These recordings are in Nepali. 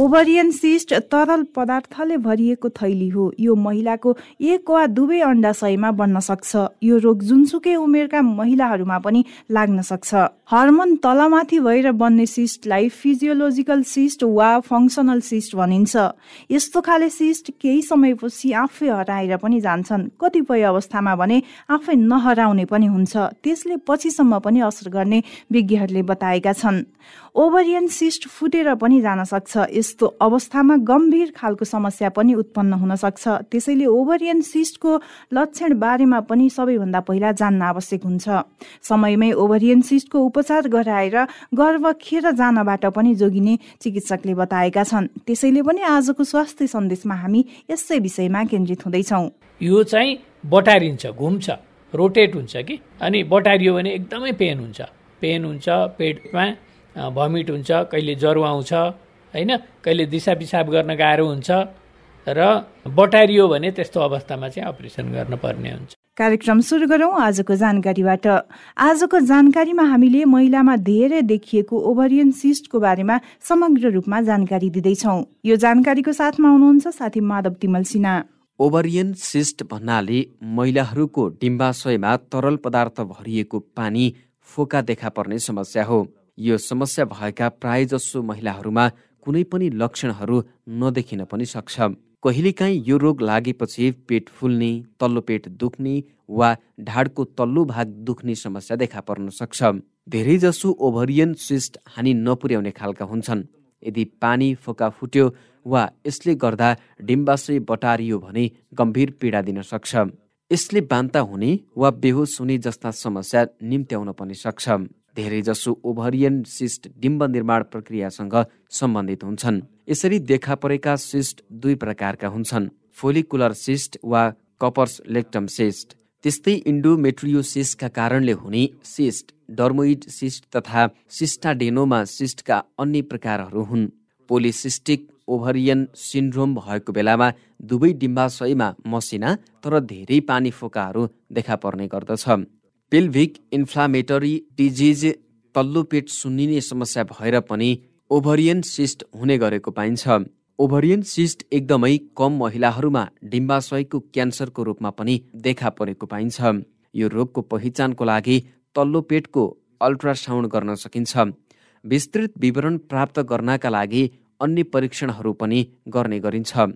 ओभरियन सिस्ट तरल पदार्थले भरिएको थैली हो। यो महिलाको एक वा दुवै अन्डाशयमा बन्न सक्छ। यो रोग जुनसुकै उमेरका महिलाहरूमा पनि लाग्न सक्छ। हर्मोन तलमाथि भएर बन्ने सिस्टलाई फिजियोलोजिकल सिस्ट वा फङ्सनल सिस्ट भनिन्छ। यस्तो खाले सिस्ट केही समयपछि आफै हराएर पनि जान्छन्। कतिपय अवस्थामा भने आफै नहराउने पनि हुन्छ। त्यसले पछिसम्म पनि असर गर्ने विज्ञहरूले बताएका छन्। ओभरियन सिस्ट फुटेर पनि जान सक्छ। यस्तो अवस्थामा गम्भीर खालको समस्या पनि उत्पन्न हुन सक्छ। त्यसैले ओभरियन सिस्टको लक्षण बारेमा पनि सबैभन्दा पहिला जान्न आवश्यक हुन्छ। समयमै ओभरियन सिस्टको उपचार गराएर गर्भ खेर जानबाट पनि जोगिने चिकित्सकले बताएका छन्। त्यसैले पनि आजको स्वास्थ्य सन्देशमा हामी यसै विषयमा केन्द्रित हुँदैछौँ। यो चाहिँ बटारिन्छ घुम्छ रोटेट हुन्छ कि? अनि बटारियो भने एकदमै पेन हुन्छ। पेन हुन्छ पेटमा भमिट हुन्छ कहिले ज्वरो आउँछ होइन? कहिले दिसा पिसाब गर्न गाह्रो हुन्छ र बटारियो भने त्यस्तो अवस्थामा चाहिँ अपरेसन गर्नुपर्ने हुन्छ। कार्यक्रम सुरु गरौँ आजको जानकारीबाट। आजको जानकारीमा हामीले महिलामा धेरै देखिएको ओभरियन सिस्टको बारेमा समग्र रूपमा जानकारी दिँदैछौ। यो जानकारीको साथमा हुनुहुन्छ साथी माधव तिमल सिन्हा। ओभरियन सिस्ट भन्नाले महिलाहरूको डिम्बाशयमा तरल पदार्थ भरिएको पानी फोका देखा पर्ने समस्या हो। यो समस्या भएका प्रायजसो महिलाहरूमा कुनै पनि लक्षणहरू नदेखिन पनि सक्छ। कहिलेकाहीँ यो रोग लागेपछि पेट फुल्ने तल्लो पेट दुख्ने वा ढाडको तल्लो भाग दुख्ने समस्या देखा पर्न सक्छ। धेरैजसो ओभरियन सिस्ट हानि नपुर्याउने खालका हुन्छन्। यदि पानी फोका फुट्यो वा यसले गर्दा डिम्बाशय बटारियो भने गम्भीर पीडा दिन सक्छ। यसले बान्ता हुने वा बेहोस हुने जस्ता समस्या निम्त्याउन पनि सक्छ। धेरैजसो ओभरियन सिस्ट डिम्ब निर्माण प्रक्रियासँग सम्बन्धित हुन्छन्। यसरी देखा परेका सिस्ट दुई प्रकारका हुन्छन् फोलिकुलर सिस्ट वा कपर्स लेक्टम सिस्ट। त्यस्तै इन्डोमेट्रियोसिसका कारणले हुने सिस्ट डर्मोइड सिस्ट तथा सिस्टाडेनोमा सिस्टका अन्य प्रकारहरू हुन्। पोलिसिस्टिक ओभरियन सिन्ड्रोम भएको बेलामा दुवै डिम्बाशयमा मसिना तर धेरै पानी फोकाहरू देखा पर्ने गर्दछ। पेल्भिक इन्फ्लामेटरी डिजिज तल्लो पेट सुन्निने समस्या भएर पनि ओभरियन सिस्ट हुने गरेको पाइन्छ। ओभरियन सिस्ट एकदमै कम महिलाहरूमा डिम्बाशयको क्यान्सरको रूपमा पनि देखा परेको पाइन्छ। यो रोगको पहिचानको लागि तल्लो पेटको अल्ट्रासाउन्ड गर्न सकिन्छ। विस्तृत विवरण प्राप्त गर्नका लागि अन्य परीक्षणहरू पनि गर्ने गरिन्छ।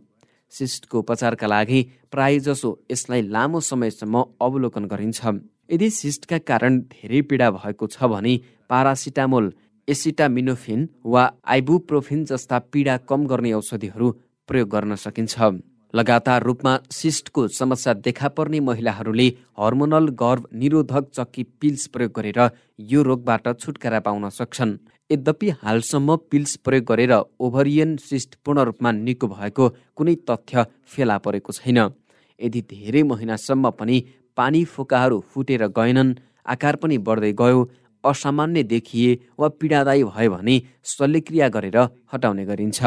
सिस्टको उपचारका लागि प्रायजसो यसलाई लामो समयसम्म अवलोकन गरिन्छ। यदि सिस्टका कारण धेरै पीडा भएको छ भने पारासिटामोल एसिटामिनोफिन वा आइबुप्रोफिन जस्ता पीडा कम गर्ने औषधिहरू प्रयोग गर्न सकिन्छ। लगातार रूपमा सिस्टको समस्या देखा पर्ने महिलाहरूले हर्मोनल गर्भ निरोधक चक्की पिल्स प्रयोग गरेर यो रोगबाट छुटकारा पाउन सक्छन्। यद्यपि हालसम्म पिल्स प्रयोग गरेर ओभरियन सिस्ट पूर्ण रूपमा निको भएको कुनै तथ्य फेला परेको छैन। यदि धेरै महिनासम्म पनि पानी फोकाहरू फुटेर गएनन् आकार पनि बढ्दै गयो असामान्य देखिए वा पीडादायी भयो भने शल्यक्रिया गरेर हटाउने गरिन्छ।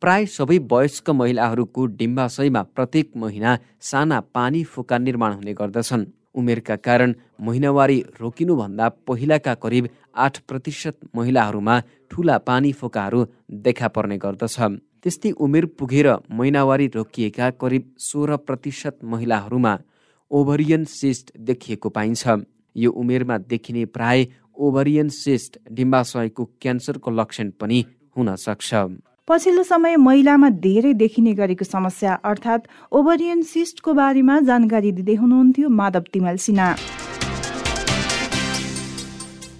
प्राय सबै वयस्क महिलाहरूको डिम्बाशयमा प्रत्येक महिना साना पानी फोका निर्माण हुने गर्दछन्। उमेरका कारण महिनावारी रोकिनुभन्दा पहिलाका करिब आठ प्रतिशत महिलाहरूमा ठुला पानी फोकाहरू देखा पर्ने गर्दछ। त्यस्तै उमेर पुगेर महिनावारी रोकिएका करिब सोह्र प्रतिशत महिलाहरूमा ओभरियन सिस्ट देखिएको पाइन्छ। यो उमेरमा देखिने प्राय ओभरियन सिस्ट डिम्बाशयको क्यान्सरको लक्षण पनि हुन सक्छ। पछिल्लो समय महिलामा धेरै देखिने गरेको समस्या अर्थात् ओभरियन सिस्टको बारेमा जानकारी दिँदै हुनुहुन्थ्यो माधव तिमल सिन्हा।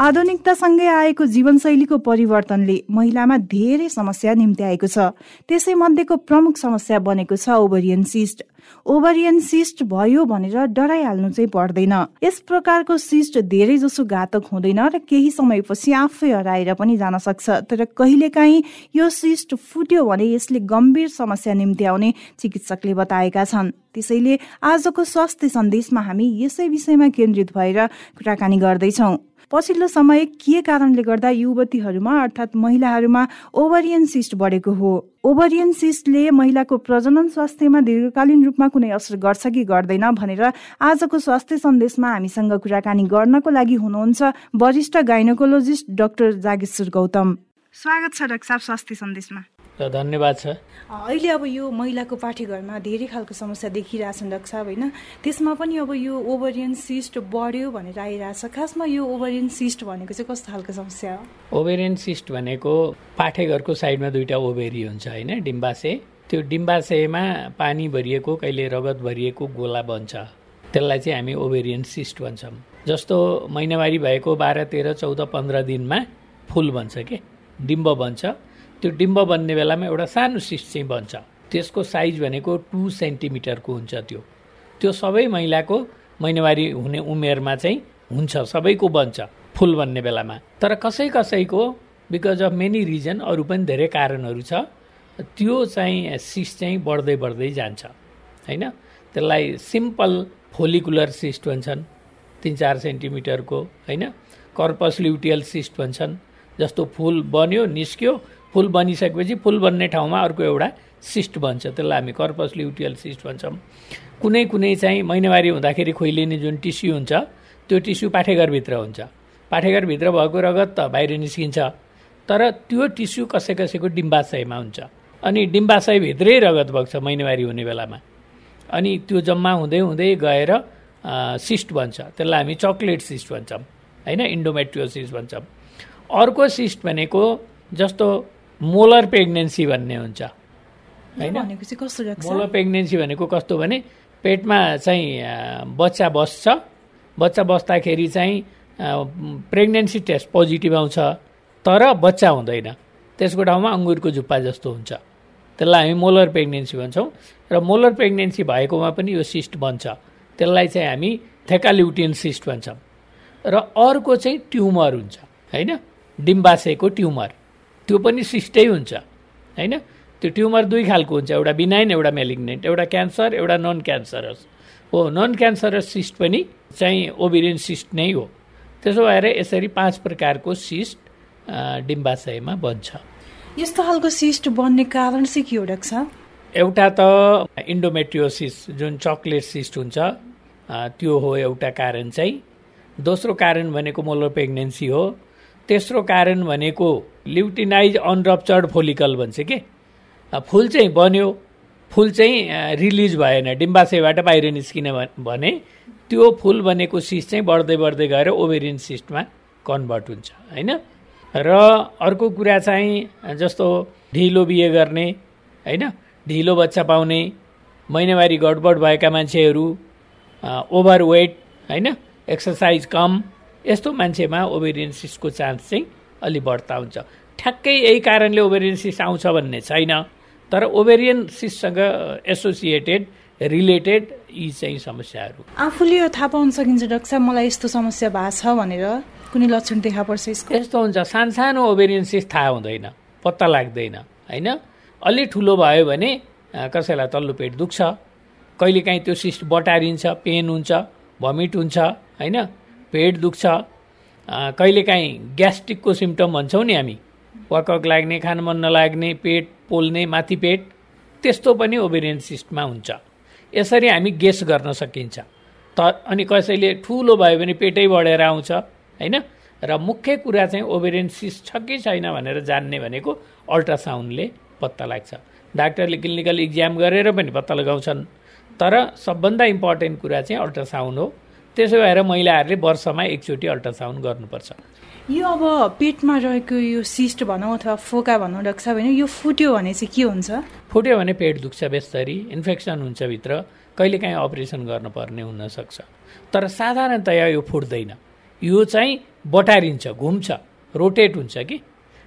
आधुनिकतासँगै आएको जीवनशैलीको परिवर्तनले महिलामा धेरै समस्या निम्ति आएको छ। त्यसै मध्येको प्रमुख समस्या बनेको छ ओभरियन सिस्ट। ओभरियन सिस्ट भयो भनेर डराइहाल्नु चाहिँ पर्दैन। यस प्रकारको सिस्ट धेरै जसो घातक हुँदैन र केही समयपछि आफै हराएर पनि जान सक्छ। तर कहिलेकाहीँ यो सिस्ट फुट्यो भने यसले गम्भीर समस्या निम्ति आउने चिकित्सकले बताएका छन्। त्यसैले आजको स्वास्थ्य सन्देशमा हामी यसै विषयमा केन्द्रित भएर कुराकानी गर्दैछौँ। पछिल्लो समय के कारणले गर्दा युवतीहरूमा अर्थात् महिलाहरूमा ओभरियन सिस्ट बढेको हो। ओभरियन सिस्टले महिलाको प्रजनन स्वास्थ्यमा दीर्घकालीन रूपमा कुनै असर गर्छ कि गर्दैन भनेर आजको स्वास्थ्य सन्देशमा हामीसँग कुराकानी गर्नको लागि हुनुहुन्छ वरिष्ठ गाइनोकोलोजिस्ट डाक्टर जागेश्वर गौतम। स्वागत छ साहब स्वास्थ्य सन्देशमा। धन्यवाद छ। अहिले अब यो महिलाको पाठीघरमा धेरै खालको समस्या देखिरहेछन् डाक्टर साहब होइन? त्यसमा पनि अब यो ओभरियन सिस्ट बढ्यो भनेर आइरहेछ। खासमा यो ओभरियन सिस्ट भनेको चाहिँ कस्तो खालको समस्या हो? ओभरियन सिस्ट भनेको पाठेघरको साइडमा दुईवटा ओभेरी हुन्छ होइन डिम्बासे त्यो डिम्बासेमा पानी भरिएको कहिले रगत भरिएको गोला बन्छ। त्यसलाई चाहिँ हामी ओभेरियन सिस्ट भन्छौँ। जस्तो महिनावारी भएको बाह्र तेह्र चौध पन्ध्र दिनमा फुल बन्छ के? डिम्ब बन्छ। त्यो डिम्ब बन्ने बेलामा एउटा सानो सिस्ट चाहिँ बन्छ। त्यसको साइज भनेको टु सेन्टिमिटरको हुन्छ त्यो। त्यो सबै महिलाको महिनावारी हुने उमेरमा चाहिँ हुन्छ सबैको बन्छ फुल बन्ने बेलामा। तर कसै कसैको बिकज अफ मेनी रिजन अरू पनि धेरै कारणहरू छ त्यो चाहिँ सिस्ट चाहिँ बढ्दै बढ्दै जान्छ होइन? त्यसलाई सिम्पल फोलिकुलर सिस्ट भन्छन् तिन चार सेन्टिमिटरको होइन? कर्पस ल्युटियल सिस्ट भन्छन् जस्तो फुल बन्यो निस्क्यो फुल बनिसकेपछि फुल बन्ने ठाउँमा अर्को एउटा सिस्ट बन्छ त्यसलाई हामी कर्पस ल्युटियल सिस्ट भन्छौँ। कुनै कुनै चाहिँ महिनावारी हुँदाखेरि खोइलिने जुन टिस्यु हुन्छ त्यो टिस्यु पाठेघरभित्र हुन्छ। पाठेघरभित्र भएको रगत त बाहिर निस्किन्छ। तर त्यो टिस्यु कसै कसैको डिम्बाशयमा हुन्छ। अनि डिम्बाशयभित्रै रगत बग्छ महिनावारी हुने बेलामा। अनि त्यो जम्मा हुँदै हुँदै गएर सिस्ट बन्छ त्यसलाई हामी चक्लेट सिस्ट भन्छौँ। होइन इन्डोमेट्रियोसिस भन्छौँ। अर्को सिस्ट भनेको जस्तो मोलर प्रेग्नेन्सी भन्ने हुन्छ। होइन? मोलर प्रेग्नेन्सी भनेको कस्तो भने पेटमा चाहिँ बच्चा बस्छ। बच्चा बस्दाखेरि चाहिँ प्रेग्नेन्सी टेस्ट पोजिटिभ आउँछ तर बच्चा हुँदैन। त्यसको ठाउँमा अङ्गुरको झुप्पा जस्तो हुन्छ। त्यसलाई हामी मोलर प्रेग्नेन्सी भन्छौँ। र मोलर प्रेग्नेन्सी भएकोमा पनि यो सिस्ट बन्छ। त्यसलाई चाहिँ हामी थेकाल्युटियन सिस्ट भन्छौँ। र अर्को चाहिँ ट्युमर हुन्छ। होइन? डिम्बासेको ट्युमर। त्यो पनि सिस्टै हुन्छ होइन? त्यो ट्युमर दुई खालको हुन्छ एउटा बिनाइन एउटा मेलिग्नेन्ट एउटा क्यान्सर एउटा नन क्यान्सरस हो नन क्यान्सरस सिस्ट पनि चाहिँ ओबिरियन सिस्ट नै हो। त्यसो भएर यसरी पाँच प्रकारको सिस्ट डिम्बाशयमा बन्छ। यस्तो खालको सिस्ट बन्ने कारण चाहिँ के हो एउटा त इन्डोमेट्रियोसिस जुन चक्लेट सिस्ट हुन्छ त्यो हो एउटा कारण चाहिँ। दोस्रो कारण भनेको मोलर प्रेग्नेन्सी हो। तेस्रो कारण भनेको ल्युटिनाइज अनरप्चर्ड फोलिकल भन्छ के? फुल चाहिँ बन्यो फुल चाहिँ रिलिज भएन डिम्बाशयबाट बाहिर निस्किने भने त्यो फुल बनेको सिस्ट चाहिँ बढ्दै बढ्दै गएर ओभेरियन सिस्टमा कन्भर्ट हुन्छ होइन? र अर्को कुरा चाहिँ जस्तो ढिलो बिहे गर्ने होइन? ढिलो बच्चा पाउने महिनावारी गडबड भएका मान्छेहरू ओभर वेट होइन? एक्सर्साइज कम यस्तो मान्छेमा ओभेरियन सिस्टको चान्स चाहिँ अलि बढ्ता हुन्छ। ठ्याक्कै यही कारणले ओभेरियन सिस्ट आउँछ भन्ने छैन तर ओभेरियन सिस्टसँग एसोसिएटेड रिलेटेड यी चाहिँ समस्याहरू। आफूले थाहा पाउन सकिन्छ डाक्टर साहब मलाई यस्तो समस्या भएको छ भनेर कुनै लक्षण देखा पर्छ यसको? यस्तो हुन्छ सानसानो ओभेरियन सिस्ट थाहा हुँदैन पत्ता लाग्दैन होइन? अलि ठुलो भयो भने कसैलाई तल्लो पेट दुख्छ कहिलेकाहीँ त्यो सिस्ट बटारिन्छ पेन हुन्छ भमिट हुन्छ होइन? पेट दुख्छ कहिलेकाहीँ ग्यास्ट्रिकको सिम्टम भन्छौँ नि हामी। वाकक लाग्ने खान मन नलाग्ने पेट पोल्ने माथि पेट त्यस्तो पनि ओभेरियन सिस्टमा हुन्छ। यसरी हामी गेस गर्न सकिन्छ। त अनि कसैले ठुलो भयो भने पेटै बढेर आउँछ होइन? र मुख्य कुरा चाहिँ ओभेरियन सिस्ट छ कि छैन भनेर जान्ने भनेको अल्ट्रासाउन्डले पत्ता लाग्छ। डाक्टरले क्लिनिकल इक्जाम गरेर पनि पत्ता लगाउँछन्। तर सबभन्दा इम्पोर्टेन्ट कुरा चाहिँ अल्ट्रासाउन्ड हो। त्यसो भएर महिलाहरूले वर्षमा एकचोटि अल्ट्रासाउन्ड गर्नुपर्छ। यो अब पेटमा रहेको यो सिस्ट भनौँ अथवा फोका भनौँ साहब होइन यो फुट्यो भने चाहिँ के हुन्छ? फुट्यो भने पेट दुख्छ बेस्तरी इन्फेक्सन हुन्छ भित्र कहिलेकाहीँ अपरेसन गर्नुपर्ने हुनसक्छ तर साधारणतया यो फुट्दैन। यो चाहिँ बटारिन्छ घुम्छ रोटेट हुन्छ कि?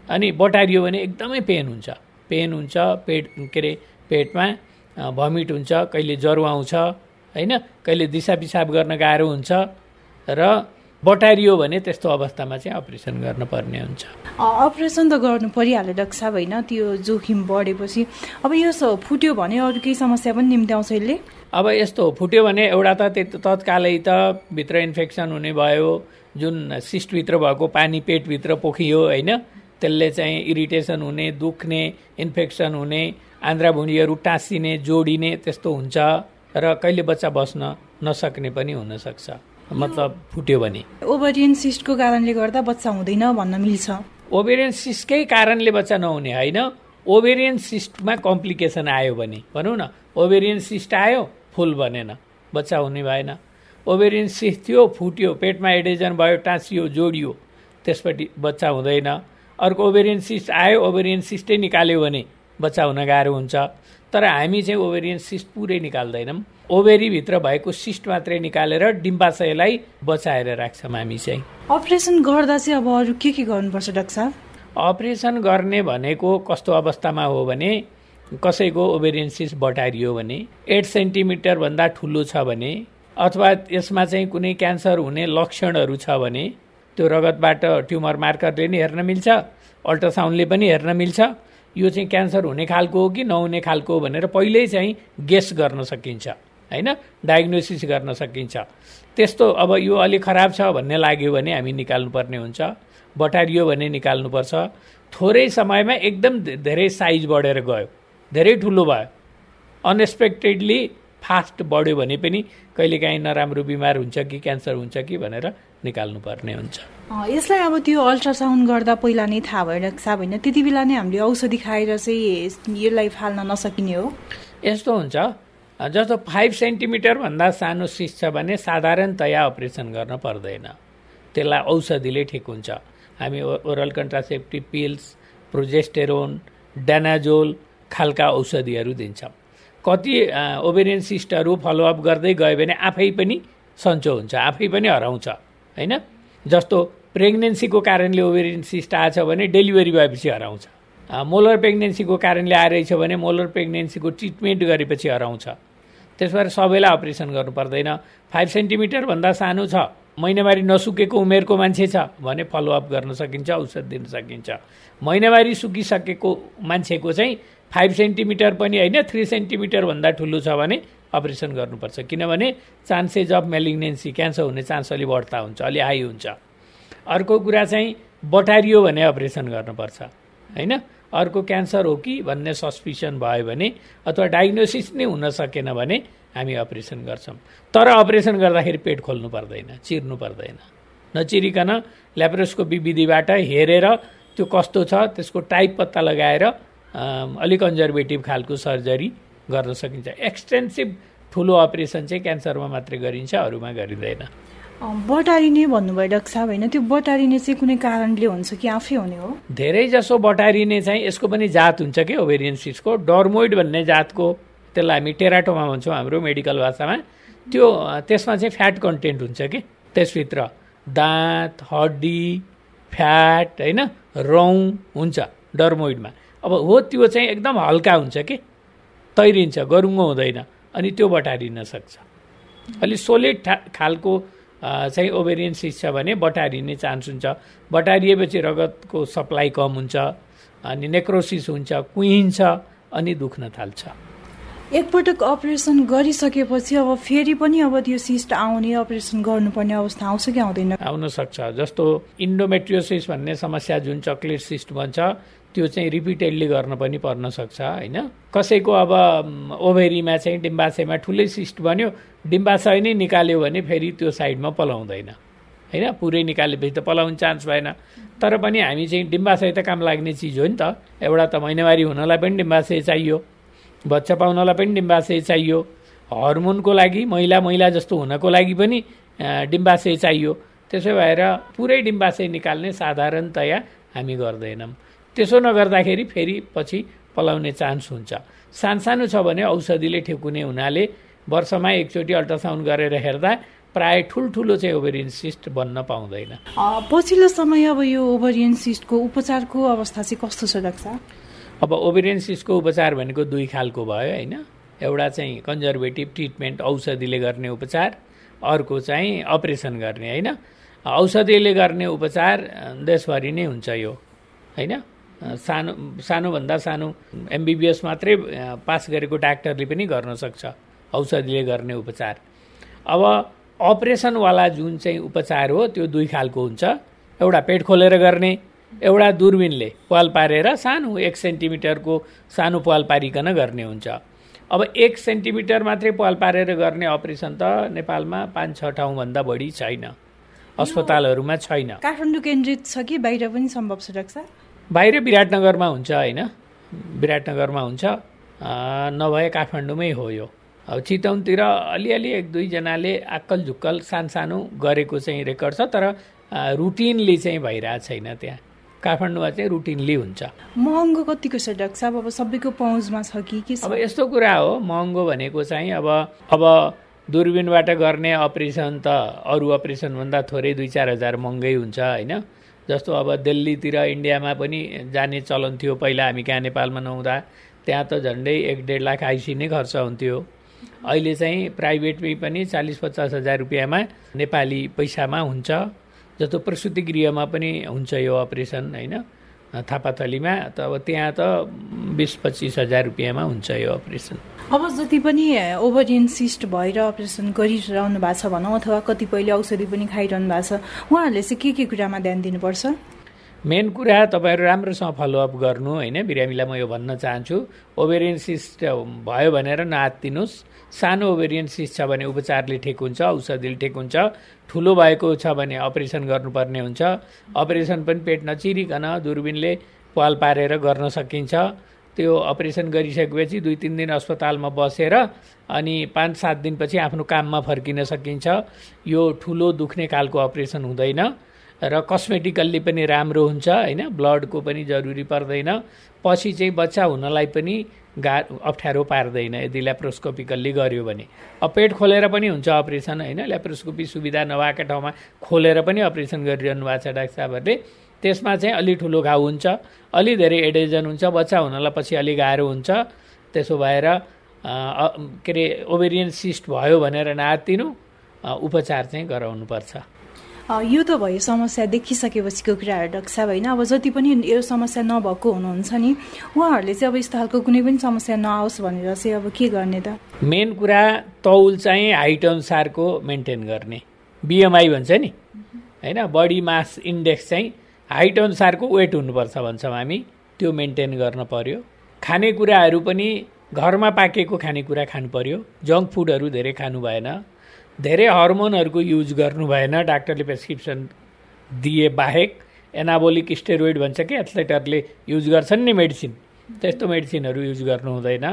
अनि बटारियो भने एकदमै पेन हुन्छ। पेन हुन्छ पेट के अरे पेटमा भमिट हुन्छ कहिले ज्वरो आउँछ होइन? कहिले दिसा पिसाब गर्न गाह्रो हुन्छ र बटारियो भने त्यस्तो अवस्थामा चाहिँ अपरेसन गर्नुपर्ने हुन्छ। अपरेसन त गर्नु परिहाल्यो डाक्टर साहब होइन? त्यो जोखिम बढेपछि। अब यो फुट्यो भने अरू केही समस्या पनि निम्ति आउँछ यसले? अब यस्तो फुट्यो भने एउटा त तत्कालै त भित्र इन्फेक्सन हुने भयो जुन सिस्टभित्र भएको पानी पेटभित्र पोखियो होइन? त्यसले चाहिँ इरिटेसन हुने दुख्ने इन्फेक्सन हुने आन्द्रा भुँडीहरू टाँसिने जोडिने त्यस्तो हुन्छ। र कहिले बच्चा बस्न नसक्ने पनि हुनसक्छ। मतलब फुट्यो भने। ओभरियन सिस्टको कारणले गर्दा बच्चा हुँदैन भन्न मिल्छ। ओभेरियन सिस्टकै कारणले बच्चा नहुने होइन। ओभेरियन सिस्टमा कम्प्लिकेसन आयो भने। भनौँ न ओभेरियन सिस्ट आयो फुल बनेन। बच्चा हुने भएन। ओभेरियन सिस्ट थियो फुट्यो पेटमा एडेजन भयो टाँसियो जोडियो त्यसपट्टि बच्चा हुँदैन। अर्को ओभेरियन सिस्ट आयो ओभेरियन सिस्टै निकाल्यो भने बच्चा हुन गाह्रो हुन्छ। तर हामी चाहिँ ओभेरियन सिस्ट पुरै निकाल्दैनौँ। ओभेरीभित्र भएको सिस्ट मात्रै निकालेर डिम्बाशयलाई बचाएर राख्छौँ हामी चाहिँ। अपरेसन गर्दा चाहिँ अब अरू के के गर्नुपर्छ डाक्टर साहब? अपरेसन गर्ने भनेको कस्तो अवस्थामा हो भने कसैको ओभेरियन सिस्ट बटारियो भने एट सेन्टिमिटरभन्दा ठुलो छ भने अथवा यसमा चाहिँ कुनै क्यान्सर हुने लक्षणहरू छ भने त्यो रगतबाट ट्युमर मार्करले नि हेर्न मिल्छ अल्ट्रासाउन्डले पनि हेर्न मिल्छ यो चाहिँ क्यान्सर हुने खालको हो कि नहुने खालको हो भनेर पहिल्यै चाहिँ गेस गर्न सकिन्छ होइन? डायग्नोसिस गर्न सकिन्छ। त्यस्तो अब यो अलिक खराब छ भन्ने लाग्यो भने हामी निकाल्नुपर्ने हुन्छ बटारियो भने निकाल्नुपर्छ। थोरै समयमा एकदम धेरै साइज बढेर गयो धेरै ठुलो भयो। अनएक्सपेक्टेडली फास्ट बढ्यो भने पनि कहिलेकाहीँ नराम्रो बिमार हुन्छ कि क्यान्सर हुन्छ कि भनेर निकाल्नुपर्ने हुन्छ। यसलाई अब त्यो अल्ट्रासाउन्ड गर्दा पहिला नै थाहा भएर साहब होइन त्यति बेला नै हामीले औषधि खाएर चाहिँ यसलाई फाल्न नसकिने हो। यस्तो हुन्छ। जस्तो फाइभ सेन्टिमिटरभन्दा सानो सिस छ भने साधारणतया अपरेसन गर्न पर्दैन। त्यसलाई औषधिले ठिक हुन्छ। हामी oral contraceptive pills progesterone danazol खालका औषधिहरू दिन्छौँ। कति ओभेरियन सिस्टहरू फलोअप गर्दै गयो भने आफै पनि सन्चो हुन्छ आफै पनि हराउँछ होइन? जस्तो प्रेग्नेन्सीको कारणले ओभेरियन सिस्ट आएछ भने डेलिभरी भएपछि हराउँछ। मोलर प्रेग्नेन्सीको कारणले आइरहेछ भने मोलर प्रेग्नेन्सीको ट्रिटमेन्ट गरेपछि हराउँछ। त्यस भएर सबैलाई अपरेसन गर्नु पर्दैन। फाइभ सेन्टिमिटरभन्दा सानो छ। महिनावारी नसुकेको उमेरको मान्छे छ भने फलोअप गर्न सकिन्छ औषध दिन सकिन्छ। महिनावारी सुकिसकेको मान्छेको चाहिँ फाइभ सेन्टिमिटर पनि होइन थ्री सेन्टिमिटरभन्दा ठुलो छ भने अपरेसन गर्नुपर्छ। किनभने चान्सेज अफ मेलिग्नेन्सी क्यान्सर हुने चान्स अलि बढ्ता हुन्छ अलि हाई हुन्छ। अर्को कुरा चाहिँ बटारियो भने अपरेसन गर्नुपर्छ होइन? अर्को क्यान्सर हो कि भन्ने सस्पिसन भयो भने अथवा डायग्नोसिस नै हुन सकेन भने हामी अपरेसन गर्छौँ। तर अपरेसन गर्दाखेरि पेट खोल्नु पर्दैन चिर्नु पर्दैन। नचिरिकन ल्याप्रोस्कोपी विधिबाट हेरेर त्यो कस्तो छ त्यसको टाइप पत्ता लगाएर अलिक कन्जर्भेटिभ खालको सर्जरी गर्न सकिन्छ। एक्सटेन्सिभ ठुलो अपरेसन चाहिँ क्यान्सरमा मात्रै गरिन्छ अरूमा गरिँदैन। बटारिने भन्नुभयो डाक्टर साहब होइन? त्यो बटारिने चाहिँ कुनै कारणले हुन्छ कि आफै हुने हो? धेरै जसो बटारिने चाहिँ यसको पनि जात हुन्छ कि ओभेरियन डर्मोइड भन्ने जातको त्यसलाई हामी टेराटोमा भन्छौँ हाम्रो मेडिकल भाषामा। त्यो त्यसमा चाहिँ फ्याट कन्टेन्ट हुन्छ कि? त्यसभित्र दाँत हड्डी फ्याट होइन रौँ हुन्छ डर्मोइडमा अब हो त्यो चाहिँ एकदम हल्का हुन्छ कि? तैरिन्छ गरुङ्गो हुँदैन अनि त्यो बटारिन सक्छ। अलिक सोलिड खालको चाहिँ ओभेरियन सिस छ भने बटारिने चान्स हुन्छ। बटारिएपछि रगतको सप्लाई कम हुन्छ अनि नेक्रोसिस हुन्छ कुहिन्छ अनि दुख्न थाल्छ। एकपटक अपरेसन गरिसकेपछि अब फेरि पनि अब त्यो सिस्ट आउने अपरेसन गर्नुपर्ने अवस्था आउँछ कि आउँदैन? आउन सक्छ। जस्तो इन्डोमेट्रियोसिस भन्ने समस्या जुन चक्लेट सिस्ट भन्छ त्यो चाहिँ रिपिटेडली गर्न पनि पर्न सक्छ होइन? कसैको अब ओभेरीमा चाहिँ डिम्बाशयमा ठुलै सिस्ट बन्यो डिम्बाशय नै निकाल्यो भने फेरि त्यो साइडमा पलाउँदैन होइन? पुरै निकालेपछि त पलाउने चान्स भएन। तर पनि हामी चाहिँ डिम्बाशय त काम लाग्ने चिज हो नि त। एउटा त महिनावारी हुनलाई पनि डिम्बाशय चाहियो बच्चा पाउनलाई पनि डिम्बाशय चाहियो हर्मोनको लागि महिला महिला जस्तो हुनको लागि पनि डिम्बाशय चाहियो। त्यसो भएर पुरै डिम्बाशय निकाल्ने साधारणतया हामी गर्दैनौँ। त्यसो नगर्दाखेरि फेरि पछि पलाउने चान्स हुन्छ। सानसानो छ भने औषधिले ठेकुने हुनाले वर्षमा एकचोटि अल्ट्रासाउन्ड गरेर हेर्दा प्राय ठुल्ठुलो चाहिँ ओभेरियन सिस्ट बन्न पाउँदैन। पछिल्लो समय अब यो ओभरियन सिस्टको उपचारको अवस्था चाहिँ कस्तो छ डाक्टर अब ओभेरियन सिस्टको उपचार भनेको दुई खालको भयो होइन? एउटा चाहिँ कन्जर्भेटिभ ट्रिटमेन्ट औषधिले गर्ने उपचार अर्को चाहिँ अपरेसन गर्ने होइन? औषधिले गर्ने उपचार देशभरि नै हुन्छ यो होइन? सानो सानोभन्दा सानो एमबिबिएस मात्रै पास गरेको डाक्टरले पनि गर्न सक्छ औषधिले गर्ने उपचार। अब अपरेसनवाला जुन चाहिँ उपचार हो त्यो दुई खालको हुन्छ। एउटा पेट खोलेर गर्ने एउटा दुर्बिनले पाल पारेर सानो एक सेन्टिमिटरको सानो पाल पारिकन गर्ने हुन्छ। अब एक सेन्टिमिटर मात्रै पाल पारेर गर्ने अपरेसन त नेपालमा पाँच छ ठाउँभन्दा बढी छैन। अस्पतालहरूमा छैन। काठमाडौँ केन्द्रित छ कि बाहिर पनि सम्भव छ डाक्टर बाहिर विराटनगरमा हुन्छ होइन? विराटनगरमा हुन्छ। नभए काठमाडौँमै हो यो। अब चितवनतिर अलिअलि एक दुईजनाले आक्कल झुक्कल सानसानो गरेको चाहिँ रेकर्ड छ तर रुटिनली चाहिँ भइरहेको छैन त्यहाँ। काठमाडौँमा चाहिँ रुटिनली हुन्छ। महँगो कतिको छ डाक्टर साहब? अब सबैको पहुँचमा छ कि के अब यस्तो कुरा हो महँगो भनेको चाहिँ अब अब दुर्बिनबाट गर्ने अपरेसन त अरू अपरेसनभन्दा थोरै दुई चार हजार महँगै हुन्छ होइन? जस्तो अब दिल्लीतिर इन्डियामा पनि जाने चलन थियो पहिला हामी कहाँ नेपालमा नहुँदा। त्यहाँ त झन्डै एक डेढ लाख आइसी नै खर्च हुन्थ्यो। अहिले चाहिँ प्राइभेटमै पनि चालिस पचास हजार रुपियाँमा नेपाली पैसामा हुन्छ। जस्तो प्रसुति गृहमा पनि हुन्छ यो अपरेसन होइन? थापाथलीमा त अब त्यहाँ त बिस पच्चिस हजार रुपियाँमा हुन्छ यो अपरेसन। अब जति पनि ओभरियन सिस्ट भएर अपरेसन गरिरहनु भएको छ भनौँ अथवा कतिपयले औषधि पनि खाइरहनु भएको छ उहाँहरूले चाहिँ के के कुरामा ध्यान दिनुपर्छ? मेन कुरा तपाईँहरू राम्रोसँग फलोअप गर्नु होइन? बिरामीलाई म यो भन्न चाहन्छु। ओभेरियन सिस्ट भयो भनेर नआत्तिनुहोस् सानो ओभेरियन सिस्ट छ भने उपचारले ठिक हुन्छ औषधिले ठिक हुन्छ। ठुलो भएको छ भने अपरेसन गर्नुपर्ने हुन्छ। अपरेसन पनि पेट नचिरिकन दुर्बिनले पाल पारेर गर्न सकिन्छ। त्यो अपरेसन गरिसकेपछि दुई तिन दिन अस्पतालमा बसेर अनि पाँच सात दिनपछि आफ्नो काममा फर्किन सकिन्छ। यो ठुलो दुख्ने खालको अपरेसन हुँदैन। र कस्मेटिकल्ली पनि राम्रो हुन्छ होइन? ब्लडको पनि जरुरी पर्दैन। पछि चाहिँ बच्चा हुनलाई पनि गा अप्ठ्यारो पार्दैन यदि ल्याप्रोस्कोपिकल्ली गर्यो भने। अब पेट खोलेर पनि हुन्छ अपरेसन होइन? ल्याप्रोस्कोपी सुविधा नभएका ठाउँमा खोलेर पनि अपरेसन गरिरहनु भएको छ डाक्टर साहबहरूले। त्यसमा चाहिँ अलि ठुलो घाउ हुन्छ अलि धेरै एडेजन हुन्छ बच्चा हुनलाई पछि अलिक गाह्रो हुन्छ। त्यसो भएर के अरे ओभेरियन सिस्ट भयो भनेर नआत्तिनु उपचार चाहिँ गराउनुपर्छ। यो त भयो समस्या देखिसकेपछिको कुराहरू साहब होइन अब जति पनि यो समस्या नभएको हुनुहुन्छ नि उहाँहरूले चाहिँ अब यस्तो खालको कुनै पनि समस्या नआओस् भनेर चाहिँ अब के गर्ने त? मेन कुरा तौल चाहिँ हाइट अनुसारको मेन्टेन गर्ने। बिएमआई भन्छ नि। होइन बडी मास इन्डेक्स चाहिँ हाइट अनुसारको वेट हुनुपर्छ भन्छौँ हामी। त्यो मेन्टेन गर्न पर्यो। खानेकुराहरू पनि घरमा पाकेको खानेकुरा खानु पर्यो। जङ्क फुडहरू धेरै खानु भएन। धेरै हर्मोनहरूको युज गर्नु भएन। डाक्टरले प्रेसक्रिप्सन दिए बाहेक एनाबोलिक स्टेरोइड भन्छ कि एथलेटहरूले युज गर्छन् नि मेडिसिन। त्यस्तो मेडिसिनहरू युज गर्नु हुँदैन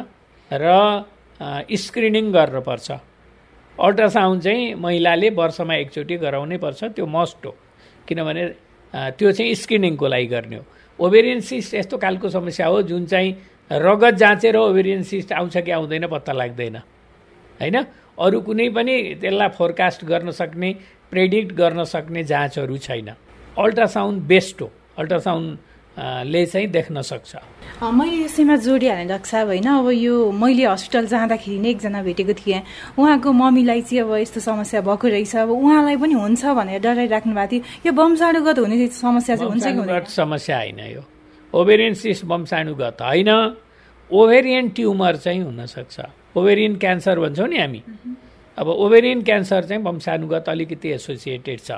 र स्क्रिनिङ गर्नुपर्छ। अल्ट्रासाउन्ड चाहिँ महिलाले वर्षमा एकचोटि गराउनै पर्छ त्यो मस्ट हो। किनभने त्यो चाहिँ स्क्रिनिङको लागि गर्ने हो। ओभेरियन सिस्ट यस्तो खालको समस्या हो जुन चाहिँ रगत जाँचेर ओभेरियन सिस्ट आउँछ कि आउँदैन पत्ता लाग्दैन। होइन? अरू कुनै पनि त्यसलाई फोरकास्ट गर्न सक्ने प्रेडिक्ट गर्न सक्ने जाँचहरू छैन। अल्ट्रासाउन्ड बेस्ट हो। अल्ट्रासाउन्डले चाहिँ देख्न सक्छ। मैले यसैमा जोडिहालेँ डाक्टर साहब होइन? अब यो मैले हस्पिटल जाँदाखेरि नै एकजना भेटेको थिएँ। उहाँको मम्मीलाई चाहिँ अब यस्तो समस्या भएको रहेछ। अब उहाँलाई पनि हुन्छ भनेर डराइराख्नु भएको थियो। यो वंशाणुगत हुने समस्या चाहिँ हुन्छ कि समस्या होइन यो। ओभेरियन सिस्ट वंशाणुगत होइन। ओभेरियन ट्युमर चाहिँ हुनसक्छ। ओभेरियन क्यान्सर भन्छौँ नि हामी। अब ओभेरियन क्यान्सर चाहिँ वंशानुगत अलिकति एसोसिएटेड छ।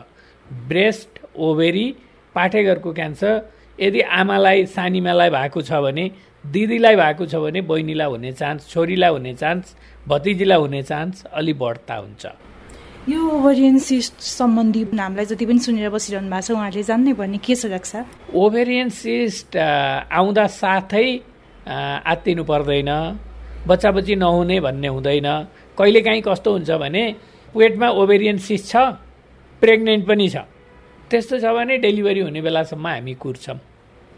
ब्रेस्ट ओभेरी पाठेघरको क्यान्सर यदि आमालाई सानीमालाई भएको छ भने दिदीलाई भएको छ भने बहिनीलाई हुने चान्स छोरीलाई हुने चान्स भतिजीलाई हुने चान्स अलि बढ्ता हुन्छ। यो ओभेरियन सिस्ट सम्बन्धी नामलाई जति पनि सुनेर बसिरहनु भएको छ उहाँहरूले जान्नै पर्ने के छ रक्षा ओभेरियन सिस्ट आउँदा साथै आत्तिनु पर्दैन। बच्चा बच्ची नहुने भन्ने हुँदैन। कहिलेकाहीँ कस्तो हुन्छ भने पेटमा ओभेरियन सिस छ प्रेग्नेन्ट पनि छ। त्यस्तो छ भने डेलिभरी हुने बेलासम्म हामी कुर्छौँ।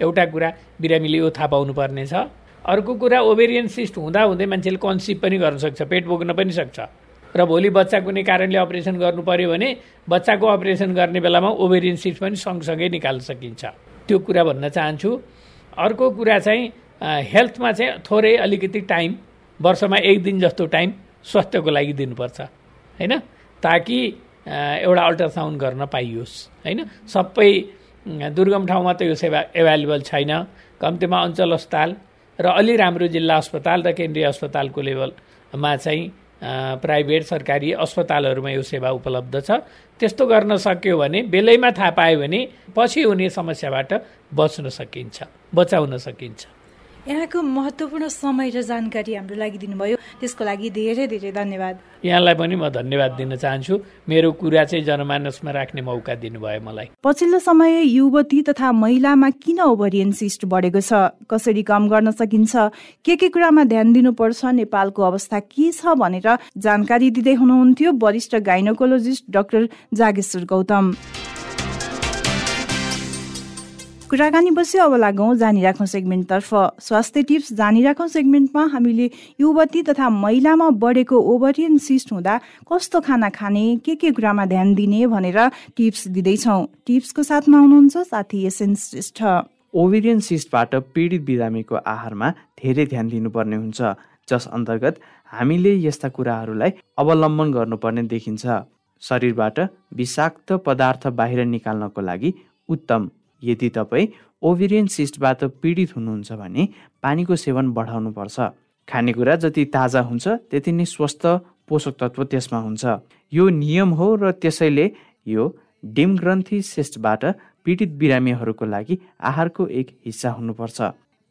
एउटा कुरा बिरामीले यो थाहा पाउनु पर्ने छ अर्को कुरा ओभेरियन सिस्ट हुँदा हुँदै मान्छेले कन्सिभ पनि गर्न सक्छ पेट बोक्न पनि सक्छ। र भोलि बच्चा कुनै कारणले अपरेसन गर्नु पर्यो भने बच्चाको अपरेसन गर्ने बेलामा ओभेरियन सिस्ट पनि सँगसँगै निकाल्न सकिन्छ। त्यो कुरा भन्न चाहन्छु। अर्को कुरा चाहिँ हेल्थमा चाहिँ थोरै अलिकति टाइम वर्षमा एक दिन जस्तो टाइम स्वास्थ्यको लागि दिनुपर्छ होइन? ताकि एउटा अल्ट्रासाउन्ड गर्न पाइयोस् होइन? सबै दुर्गम ठाउँमा त यो सेवा एभाइलेबल छैन। कम्तीमा अञ्चल अस्पताल र अलि राम्रो जिल्ला अस्पताल र केन्द्रीय अस्पतालको लेभलमा चाहिँ प्राइभेट सरकारी अस्पतालहरूमा यो सेवा उपलब्ध छ। त्यस्तो गर्न सक्यो भने बेलैमा थाहा पायो भने पछि हुने समस्याबाट बच्न सकिन्छ बचाउन सकिन्छ। यहाँको महत्त्वपूर्ण समय र जानकारी हाम्रो लागि दिनुभयो। त्यसको लागि धेरै धेरै धन्यवाद। यहाँलाई पनि म धन्यवाद दिन चाहन्छु। मेरो कुरा चाहिँ जनमानसमा राख्ने मौका दिनुभयो मलाई। पछिल्लो समय युवती तथा महिलामा किन ओभरियन सिस्ट बढेको छ? कसरी कम गर्न सकिन्छ? के के कुरामा ध्यान दिनुपर्छ? नेपालको अवस्था के छ भनेर जानकारी दिँदै हुनुहुन्थ्यो वरिष्ठ गाइनोकोलोजिस्ट डाक्टर जागेश्वर गौतम। कुराकानी बसी अब लागौँ जानिराखौँ सेगमेन्टतर्फ। स्वास्थ्य टिप्स जानिराखौँ सेगमेन्टमा हामीले युवती तथा महिलामा बढेको ओभरियन सिस्ट हुँदा कस्तो खाना खाने के के कुरामा ध्यान दिने भनेर टिप्स दिँदैछौँ। टिप्सको साथमा हुनुहुन्छ साथी एसएन श्रेष्ठ। ओभेरियन सिस्टबाट पीडित बिरामीको आहारमा धेरै ध्यान दिनुपर्ने हुन्छ जस अन्तर्गत हामीले यस्ता कुराहरूलाई अवलम्बन गर्नुपर्ने देखिन्छ। शरीरबाट विषाक्त पदार्थ बाहिर निकाल्नको लागि उत्तम। यदि तपाईँ ओभेरियन सिस्टबाट पीडित हुनुहुन्छ भने पानीको सेवन बढाउनुपर्छ। खानेकुरा जति ताजा हुन्छ त्यति नै स्वस्थ पोषक तत्व त्यसमा हुन्छ। यो नियम हो र त्यसैले यो डिम ग्रन्थी सिस्टबाट पीडित बिरामीहरूको लागि आहारको एक हिस्सा हुनुपर्छ।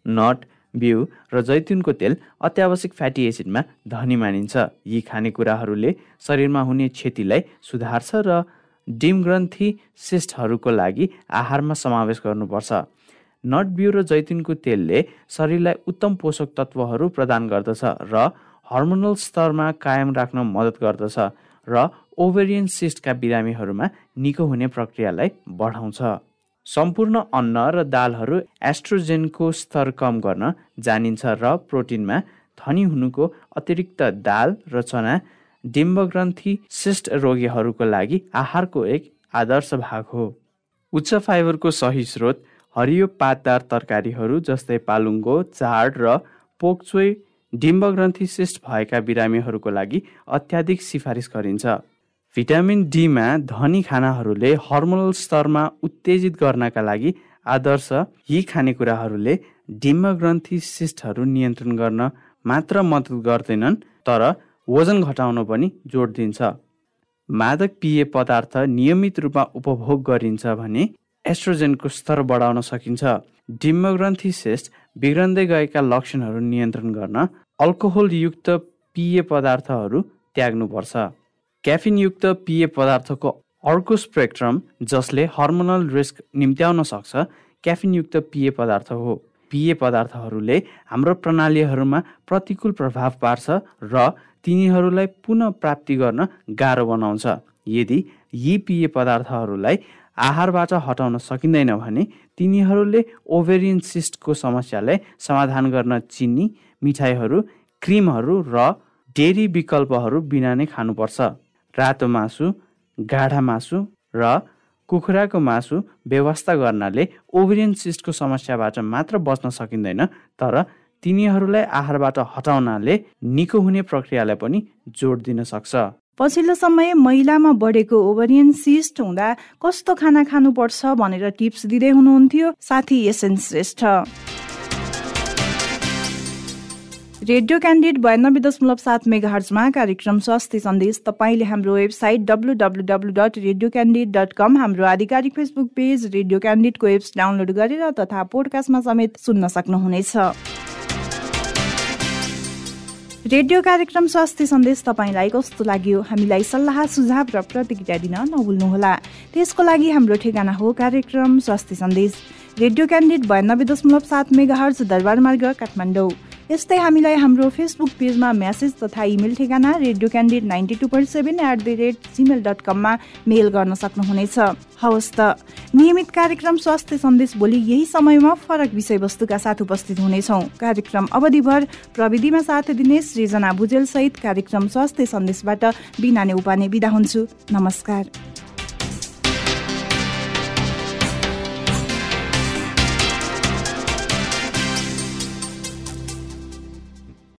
नट बिउ र जैतुनको तेल अत्यावश्यक फ्याटी एसिडमा धनी मानिन्छ। यी खानेकुराहरूले शरीरमा हुने क्षतिलाई सुधार्छ र डिम ग्रन्थी सिस्टहरूको लागि आहारमा समावेश गर्नुपर्छ। नट बिउ र जैतुनको तेलले शरीरलाई उत्तम पोषक तत्त्वहरू प्रदान गर्दछ र हर्मोनल स्तरमा कायम राख्न मद्दत गर्दछ र ओभेरियन सिस्टका बिरामीहरूमा निको हुने प्रक्रियालाई बढाउँछ। सम्पूर्ण अन्न र दालहरू एस्ट्रोजेनको स्तर कम गर्न जानिन्छ र प्रोटिनमा धनी हुनुको अतिरिक्त दाल र चना डिम्बग्रन्थी सिस्ट रोगीहरूको लागि आहारको एक आदर्श भाग हो। उच्च फाइबरको सही स्रोत हरियो पातदार तरकारीहरू जस्तै पालुङ्गो चाड र पोकचोइ डिम्बग्रन्थी सिस्ट भएका बिरामीहरूको लागि अत्याधिक सिफारिस गरिन्छ। भिटामिन डीमा धनी खानाहरूले हर्मोनल स्तरमा उत्तेजित गर्नका लागि आदर्श यी खानेकुराहरूले डिम्बग्रन्थी सिस्टहरू नियन्त्रण गर्न मात्र मद्दत गर्दैनन् तर वजन घटाउन पनि जोड दिन्छ। मादक पेय पदार्थ नियमित रूपमा उपभोग गरिन्छ भने एस्ट्रोजेनको स्तर बढाउन सकिन्छ। डिम्बग्रन्थी सेस्ट बिग्रन्दै गएका लक्षणहरू नियन्त्रण गर्न अल्कोहोलयुक्त पेय पदार्थहरू त्याग्नुपर्छ। क्याफिनयुक्त पेय पदार्थको अर्को स्पेक्ट्रम जसले हर्मोनल रिस्क निम्त्याउन सक्छ क्याफिनयुक्त पेय पदार्थ हो। पेय पदार्थहरूले हाम्रो प्रणालीहरूमा प्रतिकूल प्रभाव पार्छ र तिनीहरूलाई पुनः प्राप्ति गर्न गाह्रो बनाउँछ। यदि यी पेय पदार्थहरूलाई आहारबाट हटाउन सकिँदैन भने तिनीहरूले ओभेरियन सिस्टको समस्यालाई समाधान गर्न चिनी मिठाईहरू क्रिमहरू र डेरी विकल्पहरू बिना नै खानुपर्छ। रातो मासु गाढा मासु र कुखुराको मासु व्यवस्था गर्नाले ओभेरियन सिस्टको समस्याबाट मात्र बच्न सकिँदैन तर तिनीहरूलाई आहारबाट हटाउनाले निको हुने प्रक्रियालाई पनि जोड दिन सक्छ। पछिल्लो समय महिलामा बढेको ओभरियन सिस्ट हुँदा कस्तो खाना खानुपर्छ भनेर टिप्स दिँदै हुनुहुन्थ्यो साथी एसएन श्रेष्ठ। रेडियो क्यान्डिड बयानब्बे दशमलव सात मेगा हर्चमा कार्यक्रम स्वास्थ्य सन्देश तपाईँले हाम्रो website W W W dot radio candid dot com हाम्रो आधिकारिक फेसबुक पेज रेडियो क्यान्डिडको एप्स डाउनलोड गरेर तथा पोडकास्टमा समेत सुन्न सक्नुहुनेछ। रेडियो कार्यक्रम स्वास्थ्य सन्देश तपाईँलाई कस्तो लाग्यो? हामीलाई सल्लाह सुझाव र प्रतिक्रिया दिन नभुल्नुहोला। त्यसको लागि हाम्रो ठेगाना हो कार्यक्रम स्वास्थ्य सन्देश। रेडियो क्यान्डिड बयानब्बे दशमलव सात मेगा हर्ज दरबार मार्ग काठमाडौँ। यस्तै हामीलाई हाम्रो फेसबुक पेजमा म्यासेज तथा इमेल ठेगाना radio candid ninety two point seven eight the rate Gmail dot कममा मेल गर्न सक्नुहुनेछ। हवस् त। नियमित कार्यक्रम स्वास्थ्य सन्देश भोलि यही समयमा फरक विषयवस्तुका साथ उपस्थित हुनेछौँ। कार्यक्रम अवधिभर प्रविधिमा साथ दिने सृजना भुजेल सहित कार्यक्रम स्वास्थ्य सन्देशबाट बिना उपाने बिदा हुन्छु। नमस्कार।